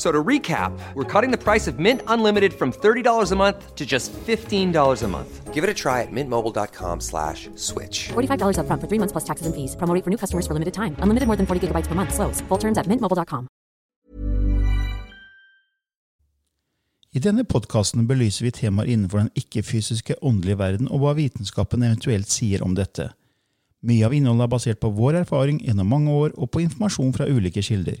So to recap, we're cutting the price of Mint Unlimited from $30 a month to just $15 a month. Give it a try at mintmobile.com slash switch. $45 upfront for three months plus taxes and fees. Promo for new customers for limited time. Unlimited more than 40 gigabytes per month. Slows. Full terms at mintmobile.com. I denne podcasten belyser vi temaer innenfor den ikke-fysiske åndelige verden, og hva vitenskapen eventuelt sier om dette. Mye av innholdet er basert på vår erfaring gjennom mange år og på informasjon fra ulike kilder.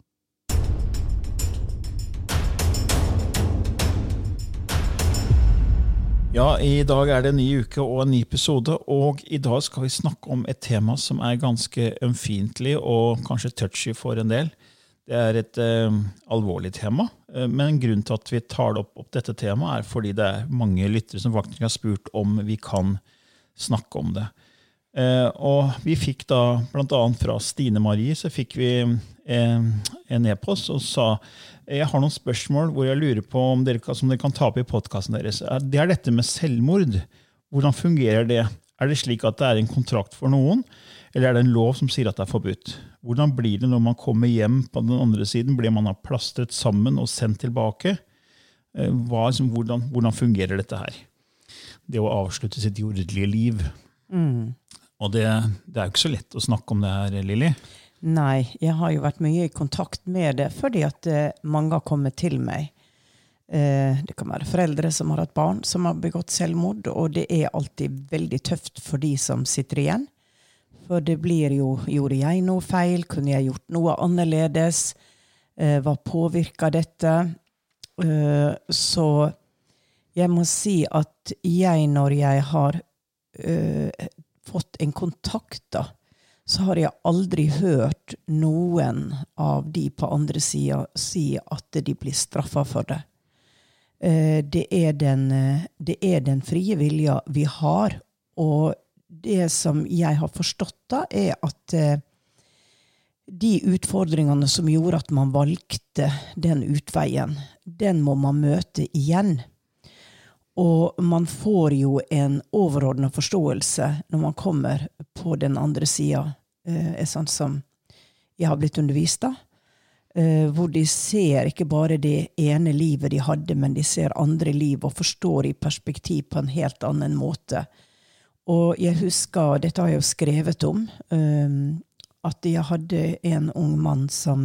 Ja, i dag er det en ny uke og en ny episode, og i dag skal vi snakke om et tema som er ganske ømfintlig og kanskje touchy for en del. Det er et eh, alvorlig tema, eh, men grunnen til at vi tar opp, opp dette temaet, er fordi det er mange lyttere som faktisk har spurt om vi kan snakke om det. Eh, og vi fikk da, blant annet fra Stine Marie, så fikk vi en e-post og sa jeg har noen spørsmål hvor jeg lurer på om dere, som dere kan ta opp i podkasten deres. Eh, Det er dette med selvmord. Hvordan fungerer det? Er det slik at det er en kontrakt for noen, eller er det en lov som sier at det er forbudt? Hvordan blir det når man kommer hjem på den andre siden? Blir man plastret sammen og sendt tilbake? Eh, Hva, liksom, hvordan, hvordan fungerer dette her? Det å avslutte sitt jordelige liv. Og det, det er jo ikke så lett å snakke om det her, Lilly. Nei, jeg har jo vært mye i kontakt med det fordi at eh, mange har kommet til meg. Eh, det kan være foreldre som har hatt barn som har begått selvmord, og det er alltid veldig tøft for de som sitter igjen. For det blir jo Gjorde jeg noe feil? Kunne jeg gjort noe annerledes? Eh, hva påvirka dette? Så jeg må si at jeg, når jeg har fått en kontakt, da, så har jeg aldri hørt noen av de på andre sida si at de blir straffa for det. Eh, Det er, den, eh, det er den frie vilja vi har. Og det som jeg har forstått, da, er at eh, de utfordringene som gjorde at man valgte den utveien, den må man møte igjen. Og man får jo en overordna forståelse når man kommer på den andre sida, sånn som jeg har blitt undervist av. Eh, hvor de ser ikke bare det ene livet de hadde, men de ser andre liv og forstår i perspektiv på en helt annen måte. Og jeg husker, dette har jeg jo skrevet om, eh, at jeg hadde en ung mann som,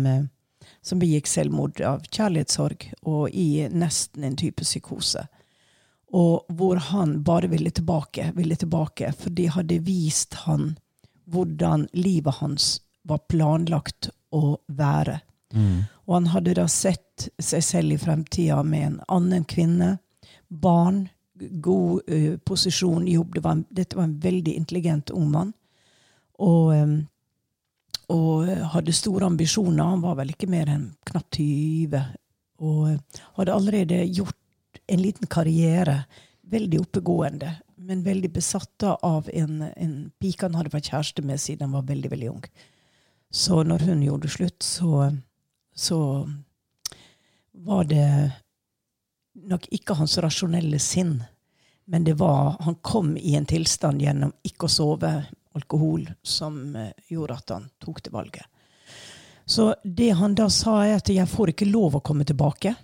som begikk selvmord av kjærlighetssorg, og i nesten en type psykose. Og hvor han bare ville tilbake, ville tilbake, for de hadde vist han hvordan livet hans var planlagt å være. Og han hadde da sett seg selv i fremtida med en annen kvinne, barn, god uh, posisjon, jobb. Det var en, dette var en veldig intelligent ung mann. Og, um, og hadde store ambisjoner. Han var vel ikke mer enn knapt 20. Og eh, hadde allerede gjort en liten karriere. Veldig oppegående, men veldig besatt av en, en pike han hadde vært kjæreste med siden han var veldig, veldig ung. Så når hun gjorde slutt, så, så var det nok ikke hans rasjonelle sinn, men det var Han kom i en tilstand gjennom ikke å sove, alkohol, som eh, gjorde at han tok det valget. Så det han da sa, er at jeg får ikke lov å komme tilbake.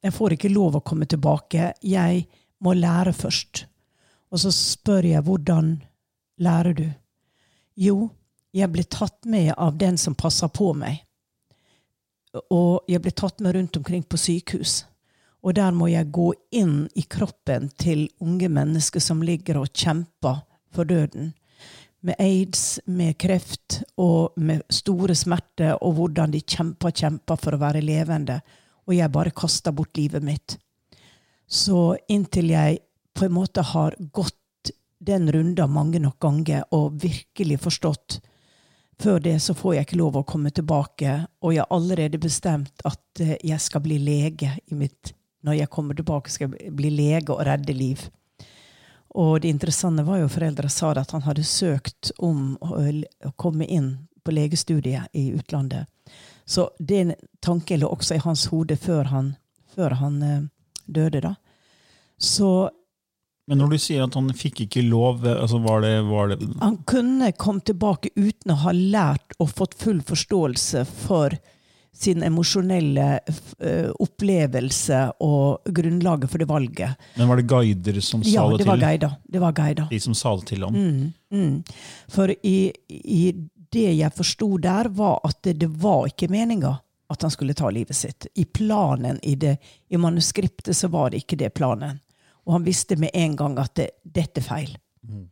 Jeg får ikke lov å komme tilbake. Jeg må lære først. Og så spør jeg hvordan lærer du? Jo, jeg blir tatt med av den som passer på meg. og jeg blir tatt med rundt omkring på sykehus. Og der må jeg gå inn i kroppen til unge mennesker som ligger og kjemper for døden. Med aids, med kreft og med store smerter, og hvordan de kjemper kjemper for å være levende. Og jeg bare kasta bort livet mitt. Så inntil jeg på en måte har gått den runda mange nok ganger og virkelig forstått før det så får jeg ikke lov å komme tilbake, og jeg har allerede bestemt at eh, jeg skal bli lege i mitt Når jeg kommer tilbake, skal jeg bli lege og redde liv. Og det interessante var jo foreldra sa at han hadde søkt om å komme inn på legestudiet i utlandet. Så den tanken lå også i hans hode før han, før han uh, døde, da. Så men når du sier at han fikk ikke lov, altså var det, var det Han kunne komme tilbake uten å ha lært og fått full forståelse for sin emosjonelle uh, opplevelse og grunnlaget for det valget. Men var det guider som sa ja, det, det til? Ja. Det var guider. De som sa det til ham? Mm, mm. For i, i, det jeg forsto der, var at det, det var ikke meninga at han skulle ta livet sitt. I planen, i, det, i manuskriptet, så var det ikke det planen. Og han visste med en gang at det, dette er feil. Mm.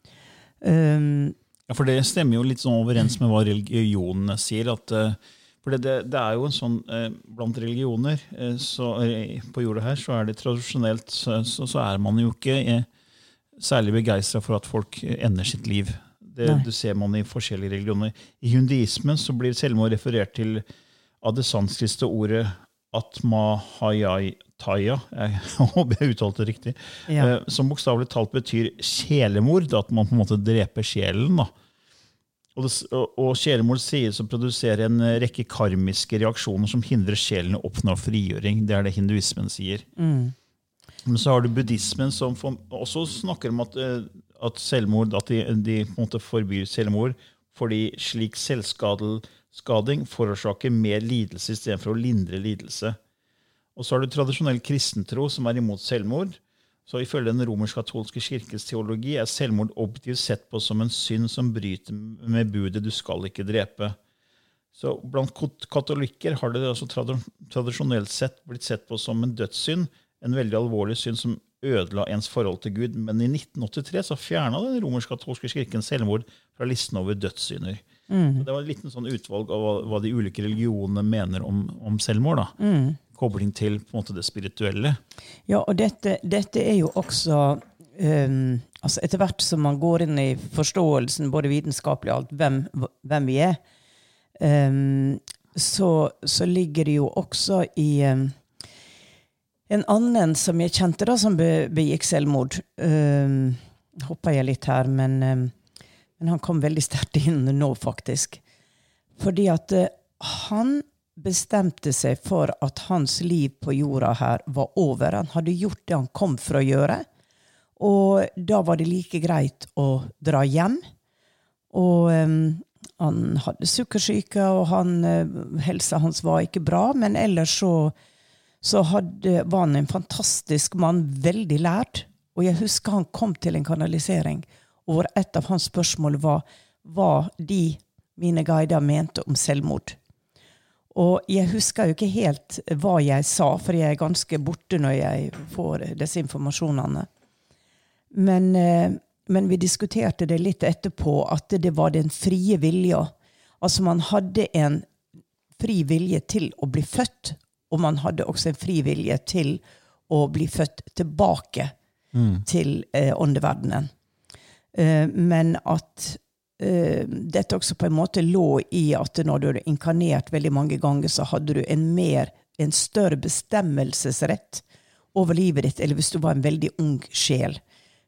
Um, ja, For det stemmer jo litt sånn overens med hva religionene sier. at uh, for det, det, er jo en sånn uh, Blant religioner uh, så, på jorda her så er det tradisjonelt så, så, så er man jo ikke særlig begeistra for at folk ender sitt liv. Det, det, ser man i forskjellige religioner. I hundiismen så blir selvmord referert til av det sanskritte ordet atmahayataya, jeg håper jeg uttalte det riktig, ja. Eh, som bokstavelig talt betyr sjelemord. At man på en måte dreper sjelen. da. Og, og sjelemord sies å produsere en rekke karmiske reaksjoner som hindrer sjelen å oppnå frigjøring. Det er det hinduismen sier. Mm. Men så har du buddhismen, som også snakker om at, eh, at selvmord, at de, de, på en måte forbyr selvmord fordi slik selvskading forårsaker mer lidelse istedenfor å lindre lidelse. Og så har du tradisjonell kristentro, som er imot selvmord. Så Ifølge den romersk-katolske kirkes teologi er selvmord objektivt sett på som en synd som bryter med budet 'du skal ikke drepe'. Så Blant katolikker har det altså tradisjonelt sett blitt sett på som en dødssynd, en veldig alvorlig synd som ødela ens forhold til Gud. Men i 1983 så fjerna den romersk-katolske kirken selvmord fra listen over dødssynder. Mm. Det var et liten sånn utvalg av hva, hva, de ulike religionene mener om, om selvmord. da. Mm kobling til på en måte det spirituelle. Ja, og dette, dette er jo også um, altså Etter hvert som man går inn i forståelsen, både vitenskapelig og alt, hvem, hvem vi er, um, så, så, ligger det jo også i um, en annen som jeg kjente, da, som be, begikk selvmord um, Hoppa jeg litt her, men, men han kom veldig sterkt inn nå, faktisk. Fordi at uh, han bestemte seg for at hans liv på jorda her var over. Han hadde gjort det han kom for å gjøre. Og da var det like greit å dra hjem. Og um, han hadde sukkersyke, og han, uh, helsa hans var ikke bra. Men ellers så, så hadde, var han en fantastisk mann, veldig lært. Og jeg husker han kom til en kanalisering, hvor et av hans spørsmål var hva de, mine guider, mente om selvmord. Og jeg husker jo ikke helt hva jeg sa, for jeg er ganske borte når jeg får disse informasjonene. Men, eh, men vi diskuterte det litt etterpå, at det var den frie vilja. Altså man hadde en fri vilje til å bli født, og man hadde også en fri vilje til å bli født tilbake mm. til eh, åndeverdenen. Eh, men at eh, dette også på en måte lå i at når du hadde inkarnert veldig mange ganger, så hadde du en, mer, en større bestemmelsesrett over livet ditt, eller hvis du var en veldig ung sjel.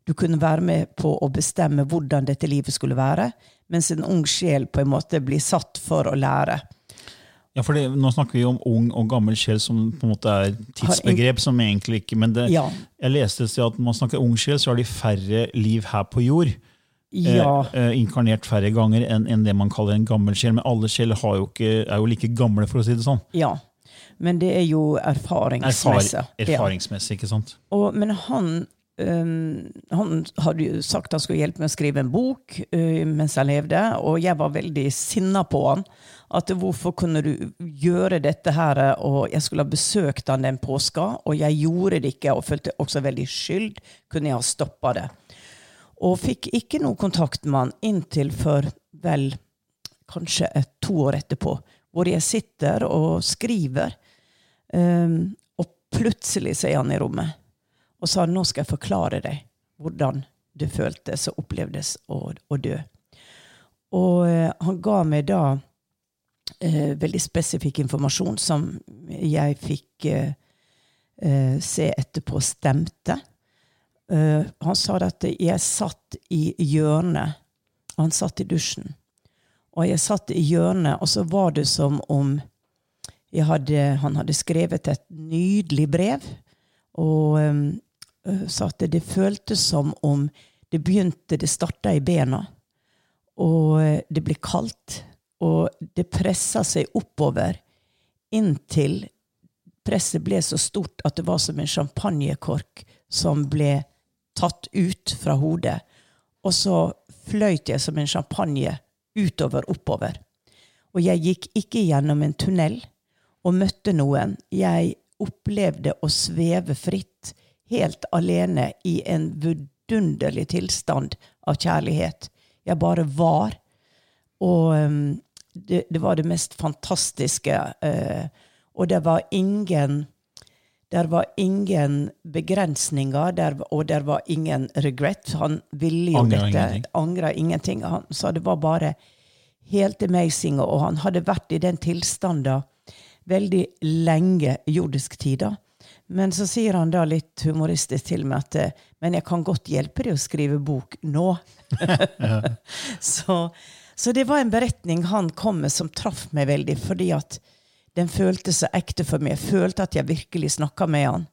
Du kunne være med på å bestemme hvordan dette livet skulle være, mens en ung sjel på en måte blir satt for å lære. Ja, for det, Nå snakker vi om ung og gammel sjel, som på en måte er tidsbegrep. som egentlig ikke, Men det, ja. jeg leste at når man snakker ung sjel, så har de færre liv her på jord ja. eh, inkarnert færre ganger enn en det man kaller en gammel sjel. Men alle sjeler er jo like gamle, for å si det sånn. Ja, men det er jo erfaringsmessig. Erfar, erfaringsmessig, ikke sant? Og, men han um, han hadde jo sagt han skulle hjelpe meg å skrive en bok uh, mens han levde, og jeg var veldig sinna på han. At hvorfor kunne du gjøre dette her? Og jeg skulle ha besøkt han den påska, og jeg gjorde det ikke, og følte også veldig skyld. Kunne jeg ha stoppa det? Og fikk ikke noe kontakt med han inntil for vel kanskje to år etterpå, hvor jeg sitter og skriver, um, og plutselig så er han i rommet og sa nå skal jeg forklare deg hvordan det føltes og opplevdes å, å dø. Og uh, han ga meg da uh, veldig spesifikk informasjon som jeg fikk eh, se etterpå stemte. han sa at jeg satt i hjørnet, han satt i dusjen. Og jeg satt i hjørnet, og så var det som om hadde, han hadde skrevet et nydelig brev. Og um, sa at det føltes som om det begynte Det starta i bena. Og det ble kaldt. Og det pressa seg oppover inntil presset ble så stort at det var som en champagnekork som ble tatt ut fra hodet. Og så fløyt jeg som en champagne utover, oppover. Og jeg gikk ikke gjennom en tunnel og møtte noen. Jeg opplevde å sveve fritt, helt alene, i en vidunderlig tilstand av kjærlighet. Jeg bare var. Og um, det, det, var det mest fantastiske. Eh, og det var ingen der var ingen begrensninger, der, og der var ingen regret. Han ville jo Angrer dette. Angra ingenting. Han sa det var bare helt amazing, og han hadde vært i den tilstanden veldig lenge jordisk tid. da. Men så sier han da litt humoristisk til meg at eh, men jeg kan godt hjelpe deg å skrive bok nå. så, så det var en beretning han kom med som traff meg veldig, fordi at den føltes så ekte for meg. Jeg følte at jeg virkelig snakka med han.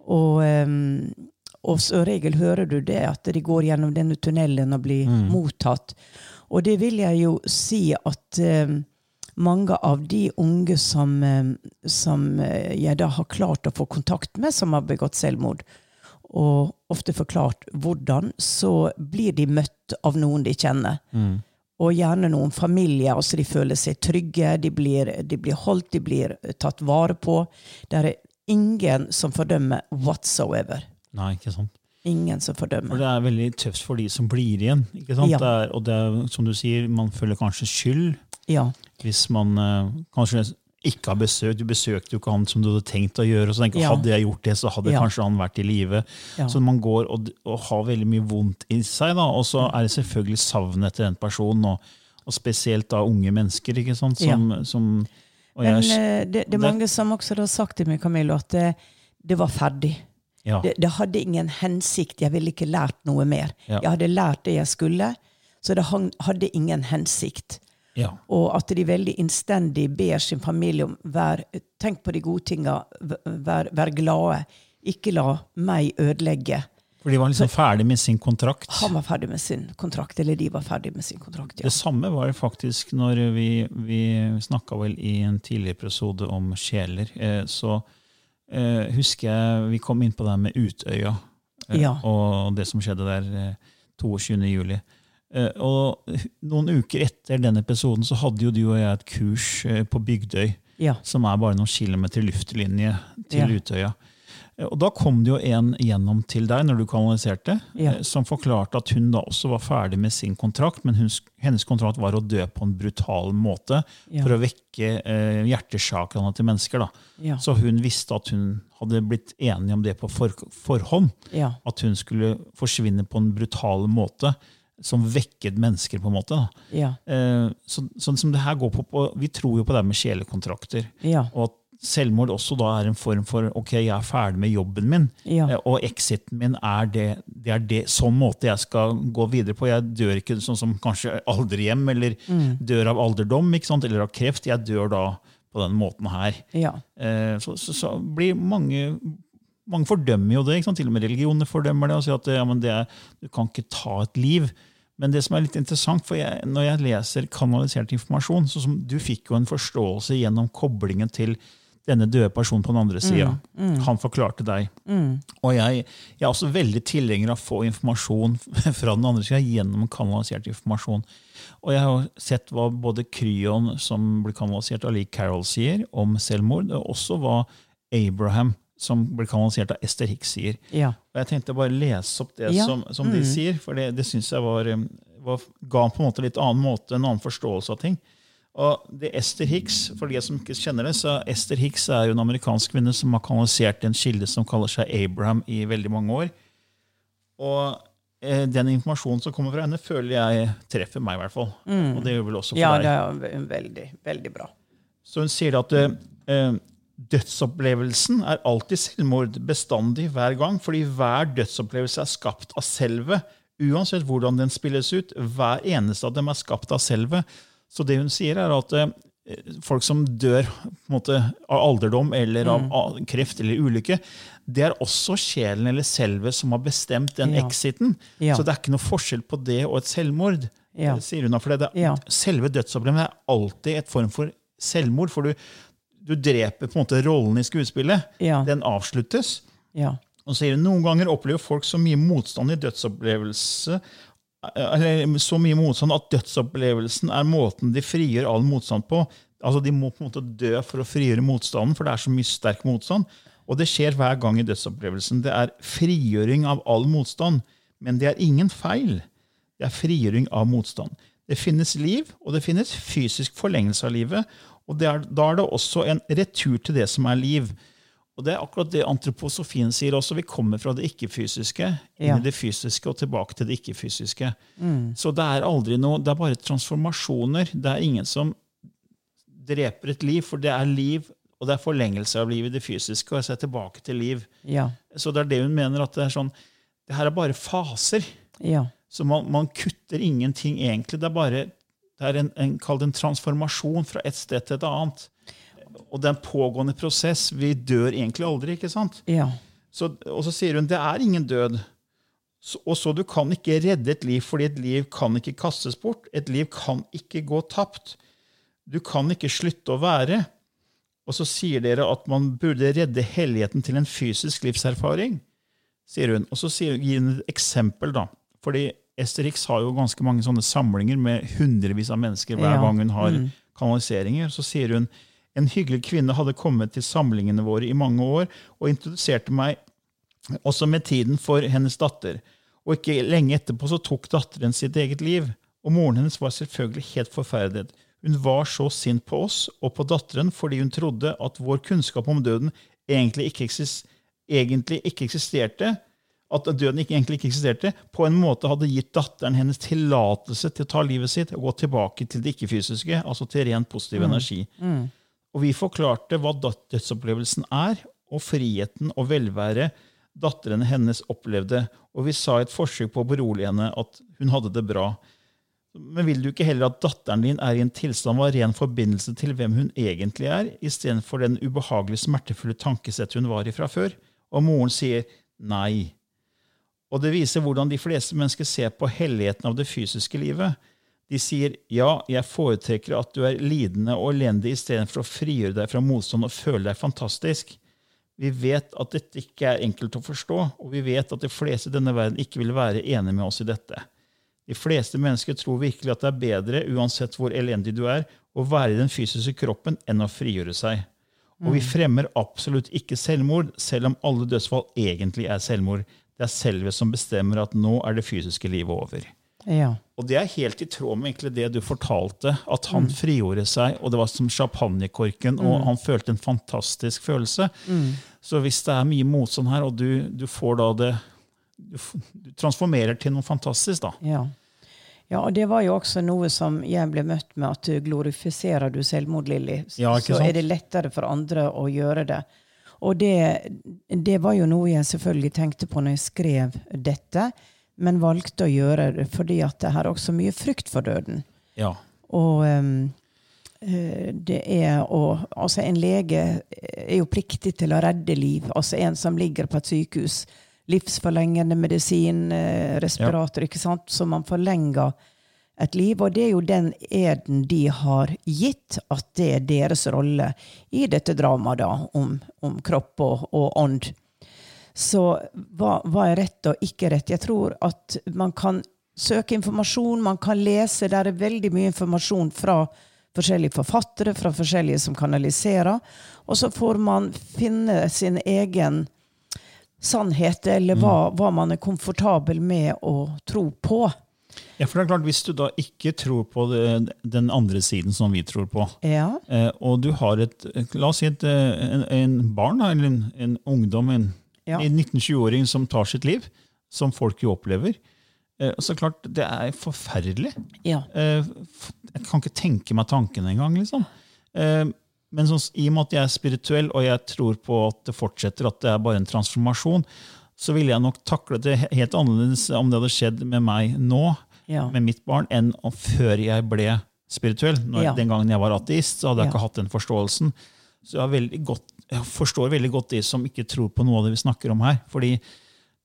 Og, um, og som regel hører du det, at de går gjennom denne tunnelen og blir mottatt. Og det vil jeg jo si at um, mange av de unge som, um, som uh, jeg da har klart å få kontakt med, som har begått selvmord, og ofte forklart hvordan, så blir de møtt av noen de kjenner. Og gjerne noen familier. altså De føler seg trygge, de blir, de blir holdt, de blir tatt vare på. Det er ingen som fordømmer whatsoever. Nei, ikke sant. Ingen som fordømmer. For det er veldig tøft for de som blir igjen. ikke sant? Ja. Det er, og det er, som du sier, man føler kanskje skyld Ja. hvis man eh, kanskje ikke har besøkt. Du besøkte jo ikke han som du hadde tenkt å gjøre. og så tenker Ja. Hadde jeg gjort det, så hadde Ja. kanskje han vært i live. Ja. Så man går og, og har veldig mye vondt i seg. da, Og så er det selvfølgelig savnet etter den personen, og, og spesielt da unge mennesker. ikke sant, som, som Men jeg, eh, det, det er mange som også har sagt til meg, Camillo, at det, det var ferdig. ja, Det, det hadde ingen hensikt. Jeg ville ikke lært noe mer. Jeg hadde lært det jeg skulle, så det hadde ingen hensikt. Ja, Og at de veldig innstendig ber sin familie om vær, tenk på de gode tinga, vær, vær glade. Ikke la meg ødelegge. For de var liksom ferdig med sin kontrakt. Han var ferdig med sin kontrakt, eller de var ferdig med sin kontrakt. ja. Det samme var det faktisk når vi, vi snakka vel i en tidligere episode om sjeler. Eh, så eh, husker jeg vi kom inn på det med Utøya eh, Ja. og det som skjedde der eh, 22. Eh, og noen uker etter den episoden så hadde jo du og jeg et kurs eh, på Bygdøy, Ja. som er bare noen kilometer luftlinje til Ja. Utøya. Eh, Og da kom det jo en gjennom til deg når du kanaliserte, Ja. som forklarte at hun da også var ferdig med sin kontrakt, men hun, hennes kontrakt var å dø på en brutal måte for å vekke eh, hjertesakrene til mennesker. da. Så hun visste at hun hadde blitt enig om det på for, forhånd. At hun skulle forsvinne på en brutal måte som vekket mennesker. på en måte. Ja. Eh, så, sånn som det her går på, på, Vi tror jo på det med sjelekontrakter. Ja. Og at selvmord også da er en form for ok, jeg er ferdig med jobben min, Ja. eh, og exiten min er det, det er det sånn måte jeg skal gå videre på. Jeg dør ikke sånn som kanskje alderhjem, eller Mm. dør av alderdom eller av kreft. Jeg dør da på den måten her. Ja. Eh, så, så, så blir mange mange fordømmer jo det. Til og med religioner fordømmer det og sier at ja, men det er, du kan ikke ta et liv. Men det som er litt interessant, for jeg, når jeg leser kanalisert informasjon så som Du fikk jo en forståelse gjennom koblingen til denne døde personen på den andre sida. Han forklarte deg. Og jeg, jeg er også veldig tilhenger av å få informasjon fra den andre sida gjennom kanalisert informasjon. Og jeg har sett hva både Kryon, som blir kanalisert av Lee Carroll, sier om selvmord, og også hva Abraham, som blir kanalisert av Esther Hicks, sier. Ja. Og jeg tenkte bare lese opp det Ja. som, som de sier, for det, det syns jeg var, um, var, ga på en måte litt annen måte, en annen forståelse av ting. Og det er Esther Hicks, for de som ikke kjenner det, så Esther Hicks er jo en amerikansk kvinne som har kanalisert en kilde som kaller seg Abraham i veldig mange år. Og eh, den informasjonen som kommer fra henne, føler jeg treffer meg, i hvert fall. Og det gjør vel også for ja, deg. det er ve- veldig, veldig bra. Så hun sier at eh, dødsopplevelsen er alltid selvmord, bestandig, hver gang, fordi hver dødsopplevelse er skapt av selvet, uansett hvordan den spilles ut. Hver eneste av dem er skapt av selvet. Så det hun sier, er at eh, folk som dør måte, av alderdom eller av, av kreft eller ulykke, det er også sjelen eller selvet som har bestemt den Ja. exiten. Ja. Så det er ikke noe forskjell på det og et selvmord. Ja. sier hun for det, det, Ja. Selve dødsopplevelsen er alltid et form for selvmord. For du, du dreper på en måte rollen i skuespillet. Ja. Den avsluttes. Ja. Og hun, Noen ganger opplever folk så mye motstand i dødsopplevelse eller så mye motstand at dødsopplevelsen er måten de frigjør all motstand på. Altså De må på en måte dø for å frigjøre motstanden, for det er så mye sterk motstand. Og det skjer hver gang i dødsopplevelsen. Det er frigjøring av all motstand. Men det er ingen feil. Det er frigjøring av motstand. Det finnes liv, og det finnes fysisk forlengelse av livet. Og det er, da er det også en retur til det som er liv. Og det er akkurat det antroposofien sier også. Vi kommer fra det ikke-fysiske inn Ja. i det fysiske og tilbake til det ikke-fysiske. Så det er aldri noe, det er bare transformasjoner. Det er ingen som dreper et liv, for det er liv, og det er forlengelse av livet i det fysiske, og ser tilbake til liv. Ja. Så det er det hun mener, at det er sånn, det her er bare faser. Ja. Så man, man kutter ingenting egentlig. Det er bare det er en, en, en transformasjon fra et sted til et annet. Og det er en pågående prosess. Vi dør egentlig aldri. ikke sant? Ja. Så, og så sier hun det er ingen død. Så, og så du kan ikke redde et liv, fordi et liv kan ikke kastes bort. Et liv kan ikke gå tapt. Du kan ikke slutte å være. Og så sier dere at man burde redde helligheten til en fysisk livserfaring. sier hun. Og så sier, gir hun et eksempel, da. Fordi Ester Hicks har jo ganske mange sånne samlinger med hundrevis av mennesker hver Ja. gang hun har kanaliseringer. Så sier hun en hyggelig kvinne hadde kommet til samlingene våre i mange år og introduserte meg også med tiden for hennes datter. Og ikke lenge etterpå så tok datteren sitt eget liv. Og moren hennes var selvfølgelig helt forferdet. Hun var så sint på oss og på datteren fordi hun trodde at vår kunnskap om døden egentlig ikke, eksis egentlig ikke eksisterte. At døden ikke, egentlig ikke eksisterte, på en måte hadde gitt datteren hennes tillatelse til å ta livet sitt og gå tilbake til det ikke-fysiske, altså til rent positiv energi. Og vi forklarte hva dødsopplevelsen er, og friheten og velvære datteren hennes opplevde. Og vi sa i et forsøk på å berolige henne at hun hadde det bra. Men vil du ikke heller at datteren din er i en tilstand av ren forbindelse til hvem hun egentlig er, istedenfor den ubehagelig smertefulle tankesettet hun var i fra før? Og moren sier nei. Og det viser hvordan de fleste mennesker ser på helligheten av det fysiske livet. De sier ja, jeg foretrekker at du er lidende og elendig istedenfor å frigjøre deg fra motstand og føle deg fantastisk. Vi vet at dette ikke er enkelt å forstå, og vi vet at de fleste i denne verden ikke vil være enige med oss i dette. De fleste mennesker tror virkelig at det er bedre, uansett hvor elendig du er, å være i den fysiske kroppen enn å frigjøre seg. Og vi fremmer absolutt ikke selvmord, selv om alle dødsfall egentlig er selvmord. Det er selvet som bestemmer at nå er det fysiske livet over. Ja. Og det er helt i tråd med det du fortalte, at han frigjorde seg, og det var som champagnekorken, og han følte en fantastisk følelse. Så hvis det er mye motstand her, og du, du får da det du, du transformerer til noe fantastisk, da. Ja. ja, og det var jo også noe som jeg ble møtt med, at du glorifiserer du selvmord, Lilly, Ja, så sant? er det lettere for andre å gjøre det. Og det, det var jo noe jeg selvfølgelig tenkte på når jeg skrev dette, men valgte å gjøre det fordi at det her er også mye frykt for døden. Ja. Og eh, det er å Altså, en lege er jo pliktig til å redde liv. Altså en som ligger på et sykehus. Livsforlengende medisin, respirator, respirator, ikke sant. Så man forlenger et liv. Og det er jo den eden de har gitt, at det er deres rolle i dette dramaet da, om, om kropp og, og ånd. Så hva, hva er rett og ikke rett? Jeg tror at man kan søke informasjon, man kan lese. Der er veldig mye informasjon fra forskjellige forfattere, fra forskjellige som kanaliserer. Og så får man finne sin egen sannhet, eller hva, hva man er komfortabel med å tro på. Ja, for det er klart, Hvis du da ikke tror på det, den andre siden som vi tror på, Ja. eh, og du har et La oss si et, eh, en, en barn, eller en, en ungdom, en, Ja. en 19-20-åring som tar sitt liv, som folk jo opplever. Eh, så klart, det er forferdelig. ja. Jeg kan ikke tenke meg tanken engang. Liksom. Men sånn, i og med at jeg er spirituell, og jeg tror på at det fortsetter, at det er bare en transformasjon, så ville jeg nok taklet det helt annerledes om det hadde skjedd med meg nå, Ja. med mitt barn, enn før jeg ble spirituell. Når, Ja. Den gangen jeg var ateist, så hadde jeg ikke hatt den forståelsen. Så jeg, veldig godt, jeg forstår veldig godt de som ikke tror på noe av det vi snakker om her. fordi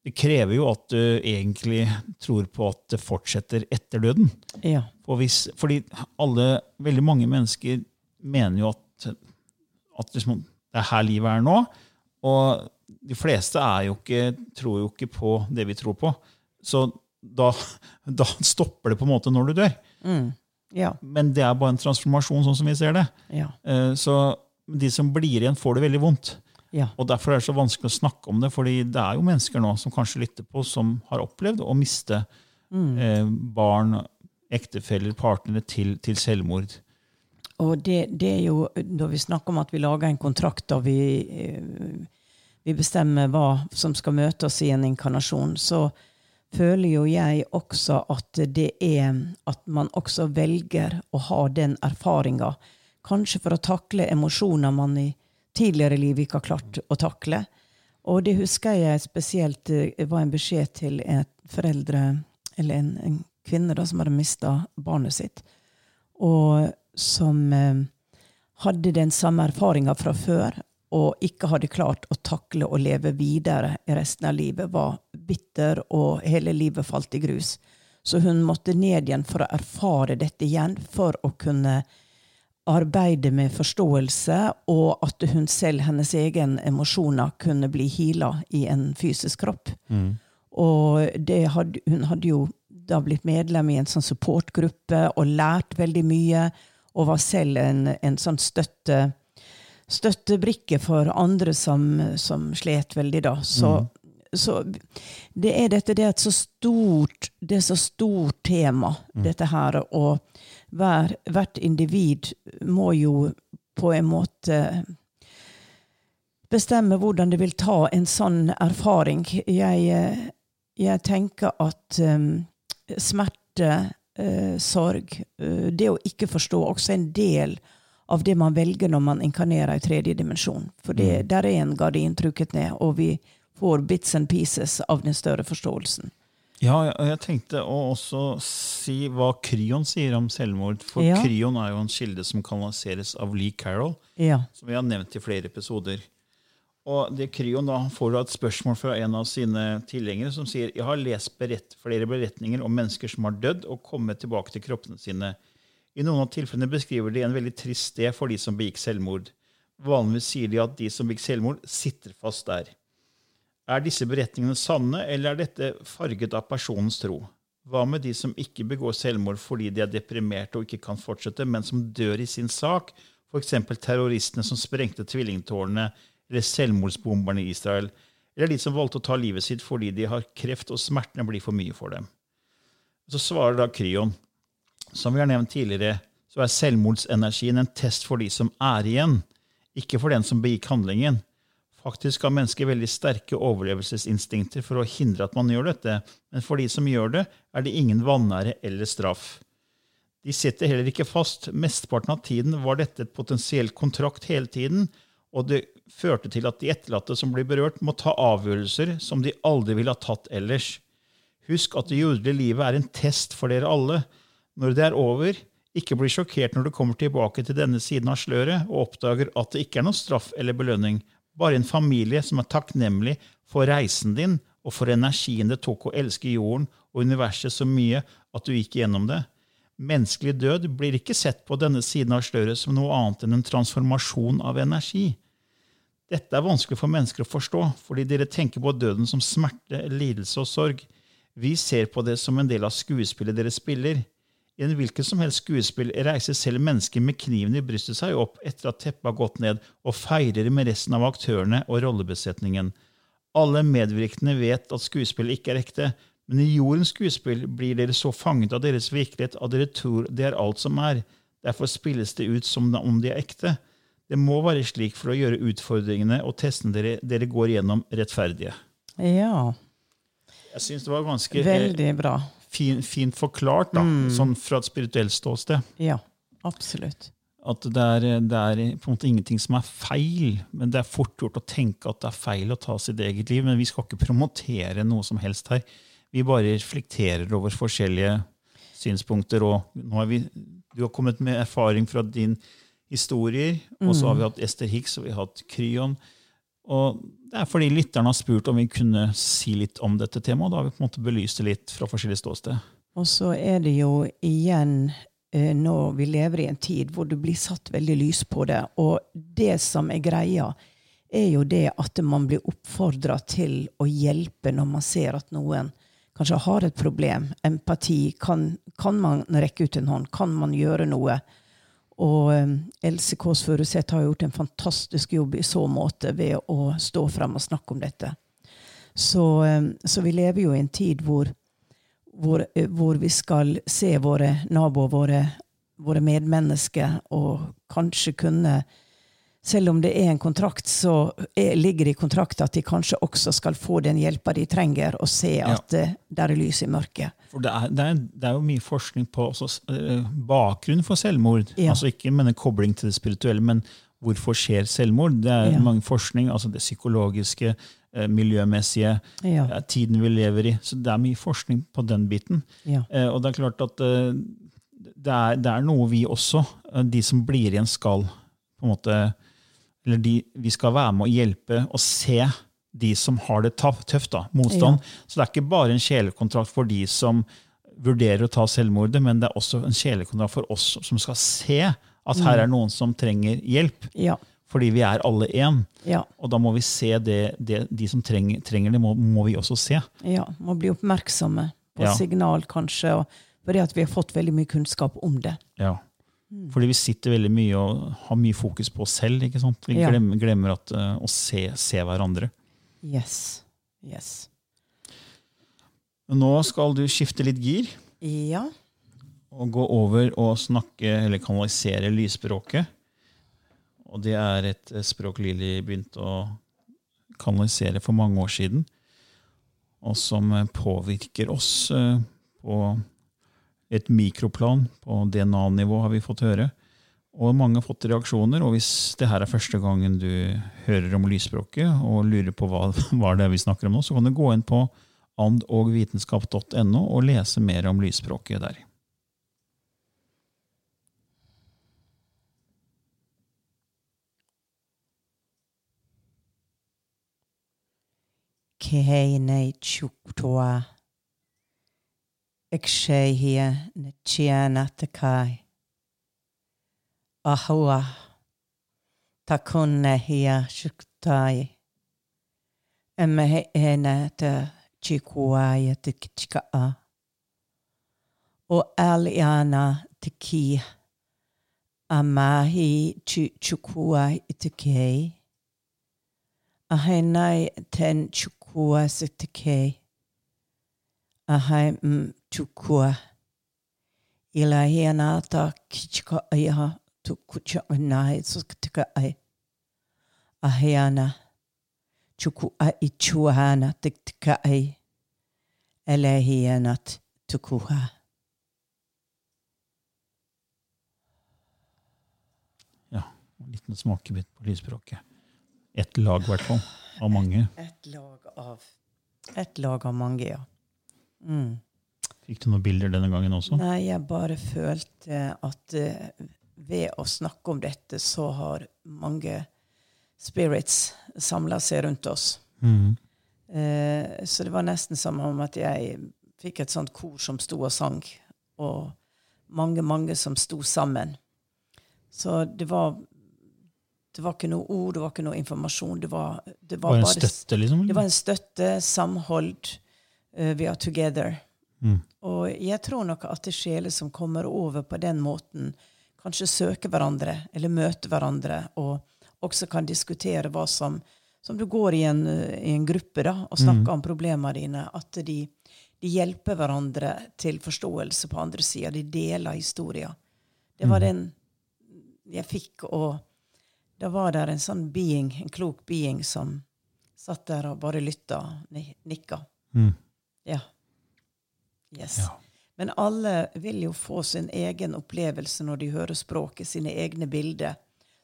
det krever jo at du egentlig tror på at det fortsetter etter døden. ja. For hvis, fordi alle, veldig mange mennesker mener jo at, at liksom, det er her livet er nå. Og de fleste er jo ikke, tror jo ikke på det vi tror på. Så da, da stopper det på en måte når du dør. Ja. Men det er bare en transformasjon, sånn som vi ser det. Ja. Eh, Så de som blir igjen, får det veldig vondt. Ja. Og Derfor er det så vanskelig å snakke om det, fordi det er jo mennesker nå som kanskje lytter på, som har opplevd å miste eh, barn, ektefeller, partnere til, til selvmord. Og det, det er jo da vi snakker om at vi lager en kontrakt og vi, eh, vi bestemmer hva som skal møte oss i en inkarnasjon, så føler jo jeg også at det er at man også velger å ha den erfaringa. Kanskje for å takle emosjoner man i tidligere liv ikke har klart å takle. Og det husker jeg spesielt eh, var en beskjed til et foreldre, eller en, en kvinne da, som hadde mista barnet sitt og som eh, hadde den samme erfaringa fra før, og ikke hadde klart å takle å leve videre i resten av livet, var bitter, og hele livet falt i grus. Så hun måtte ned igjen for å erfare dette igjen, for å kunne arbeide med forståelse, og at hun selv, hennes egen emosjoner, kunne bli heala i en fysisk kropp. Og det hadde, hun hadde jo da blitt medlem i en sånn supportgruppe og lært veldig mye. Og var selv en, en sånn støtte, støttebrikke for andre som, som slet veldig, da. Så, så det er dette det er et så stort Det er så stort tema, dette her. Og hver, hvert individ må jo på en måte bestemme hvordan det vil ta en sånn erfaring. Jeg, eh, jeg tenker at um, smerte, eh, sorg, eh, det å ikke forstå, også en del av det man velger når man inkarnerer i tredje dimensjon. For det, der er en gardin trukket ned, og vi får bits and pieces av den større forståelsen. Ja, jeg tenkte å også si hva Kryon sier om selvmord. For Ja. Kryon er jo en kilde som kanaliseres av Lee Carroll, Ja. som vi har nevnt i flere episoder. Og det Kryon da får et spørsmål fra en av sine tilhengere som sier jeg har lest berett, flere beretninger om mennesker som har dødd og kommet tilbake til kroppene sine. I noen av tilfellene beskriver de en veldig trist sted for de som begikk selvmord. Vanligvis sier de at de som begikk selvmord, sitter fast der. Er disse beretningene sanne, eller er dette farget av personens tro? Hva med de som ikke begår selvmord fordi de er deprimerte og ikke kan fortsette, men som dør i sin sak, f.eks. terroristene som sprengte tvillingtårnene, eller selvmordsbomberne i Israel, eller de som valgte å ta livet sitt fordi de har kreft og smertene blir for mye for dem? Så svarer da Kryon, som vi har nevnt tidligere, så er selvmordsenergien en test for de som er igjen, ikke for den som begikk handlingen. Faktisk har mennesker veldig sterke overlevelsesinstinkter for å hindre at man gjør dette, men for de som gjør det, er det ingen vanære eller straff. De sitter heller ikke fast. Mesteparten av tiden var dette et potensielt kontrakt hele tiden, og det førte til at de etterlatte som blir berørt, må ta avgjørelser som de aldri ville ha tatt ellers. Husk at det jordelige livet er en test for dere alle. Når det er over, ikke bli sjokkert når du kommer tilbake til denne siden av sløret og oppdager at det ikke er noen straff eller belønning, bare en familie som er takknemlig for reisen din og for energien det tok å elske jorden og universet så mye at du gikk gjennom det. Menneskelig død blir ikke sett på denne siden av sløret som noe annet enn en transformasjon av energi. Dette er vanskelig for mennesker å forstå, fordi dere tenker på døden som smerte, lidelse og sorg. Vi ser på det som en del av skuespillet dere spiller. I en hvilket som helst skuespill reiser selv mennesker med kniven i brystet seg opp etter at teppet har gått ned, og feirer med resten av aktørene og rollebesetningen. Alle medvirkende vet at skuespillet ikke er ekte, men i jordens skuespill blir dere så fanget av deres virkelighet at dere tror det er alt som er. Derfor spilles det ut som om de er ekte. Det må være slik for å gjøre utfordringene og testene dere, dere går igjennom, rettferdige. Ja. Jeg syns det var ganske eh, Veldig bra. fin, fint forklart, da, sånn fra et spirituelt ståsted. Ja, absolutt. At det er, det er på en måte ingenting som er feil, men det er fort gjort å tenke at det er feil å ta sitt eget liv. Men vi skal ikke promotere noe som helst her. Vi bare reflekterer over forskjellige synspunkter. og nå har vi, Du har kommet med erfaring fra din historier, og så har vi hatt Ester Hicks og vi har hatt Kryon. Og det er fordi lytterne har spurt om vi kunne si litt om dette temaet. og Da har vi på en måte belyst det litt fra forskjellige ståsted. Og så er det jo igjen når nå vi lever i en tid hvor det blir satt veldig lys på det. Og det som er greia, er jo det at man blir oppfordra til å hjelpe når man ser at noen kanskje har et problem. Empati. Kan, kan man rekke ut en hånd? Kan man gjøre noe? Og um, Else Kåss Furuseth har gjort en fantastisk jobb i så måte ved å stå frem og snakke om dette. Så, um, så vi lever jo i en tid hvor, hvor, eh, hvor vi skal se våre naboer, våre, våre medmennesker, og kanskje kunne selv om det er en kontrakt, så er, ligger det i kontrakten at de kanskje også skal få den hjelpa de trenger, og se at ja. det er lys i mørket. For det er, det, er, det er, jo mye forskning på også, uh, bakgrunn for selvmord. Ja. Altså Ikke med en kobling til det spirituelle, men hvorfor skjer selvmord? Det er ja. mange forskning, altså det psykologiske, uh, miljømessige, tiden vi lever i. Så det er mye forskning på den biten. og det er klart at det er, det, er, noe vi også, de som blir igjen, skal på en måte eller de, vi skal være med å hjelpe og se de som har det tøft. da, Motstand. Ja. Så det er ikke bare en sjelekontrakt for de som vurderer å ta selvmordet, men det er også en sjelekontrakt for oss som skal se at her er noen som trenger hjelp. Ja. Fordi vi er alle én. Ja. Og da må vi se det, det de som trenger, trenger det, må, må, vi også se. Ja, må bli oppmerksomme på signal, kanskje. Og fordi at vi har fått veldig mye kunnskap om det. Ja. Mm. Fordi vi sitter veldig mye og har mye fokus på oss selv. ikke sant? Vi ja. glemmer, glemmer at, uh, å se, se, hverandre. Yes. Yes. Nå skal du skifte litt gir. Ja. Og gå over og snakke, eller kanalisere lysspråket. Og det er et eh, språk Lilly begynte å kanalisere for mange år siden. Og som eh, påvirker oss på et mikroplan på DNA-nivå, har vi fått høre. Og mange har fått reaksjoner. Og hvis det her er første gangen du hører om lysspråket og lurer på hva, hva det er vi snakker om nå, så kan du gå inn på andogvitenskap.no og lese mer om lysspråket der. Kehei chuktoa ekshehia na tiana te kai. Ahua, takuna hia shuktai. E mehe e na te tikuaia te. O aliana te kia. A mahi tu tukua i te kei. A nai ten chukua se te kei. Chukua. Ila hiana ta kichka aiha tu kucha nai sukatika ai. Ahiana chuku a ichuhana tiktika ai. Ele hianat tukuha. Ja, en liten smakebit på lysspråket. Ett lag, i hvert fall. Av mange. Et lag av, et lag av mange, ja. Mm. Fikk du noen bilder denne gangen også? Nei, jeg bare følte at uh, ved å snakke om dette, så har mange spirits samla seg rundt oss. Mm. Uh, så det var nesten som om at jeg fikk et sånt kor som sto og sang. Og mange, mange som sto sammen. Så det var det var ikke noe ord, det var ikke noe informasjon. Det var, det var, Var en bare, støtte, liksom? det var en støtte, samhold. Eh, we are together. Mm. Og jeg tror nok at det er sjeler som kommer over på den måten, kanskje søker hverandre eller møter hverandre, og også kan diskutere hva som Som du går i en, eh, i en gruppe da, og snakker om problemene dine, at de, de hjelper hverandre til forståelse på andre sida. De deler historier. Det var den jeg fikk, og da var det en sånn being, en klok being som satt der og bare lytta, ni- nikka. Mm. Ja. Yes. Ja. Men alle vil jo få sin egen opplevelse når de hører språket, sine egne bilder,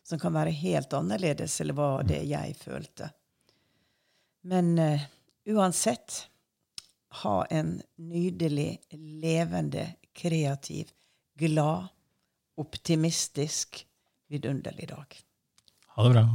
som kan være helt annerledes eller hva det jeg følte. Men uh, uansett, ha en nydelig, levende, kreativ, glad, optimistisk, vidunderlig dag. Ha det bra.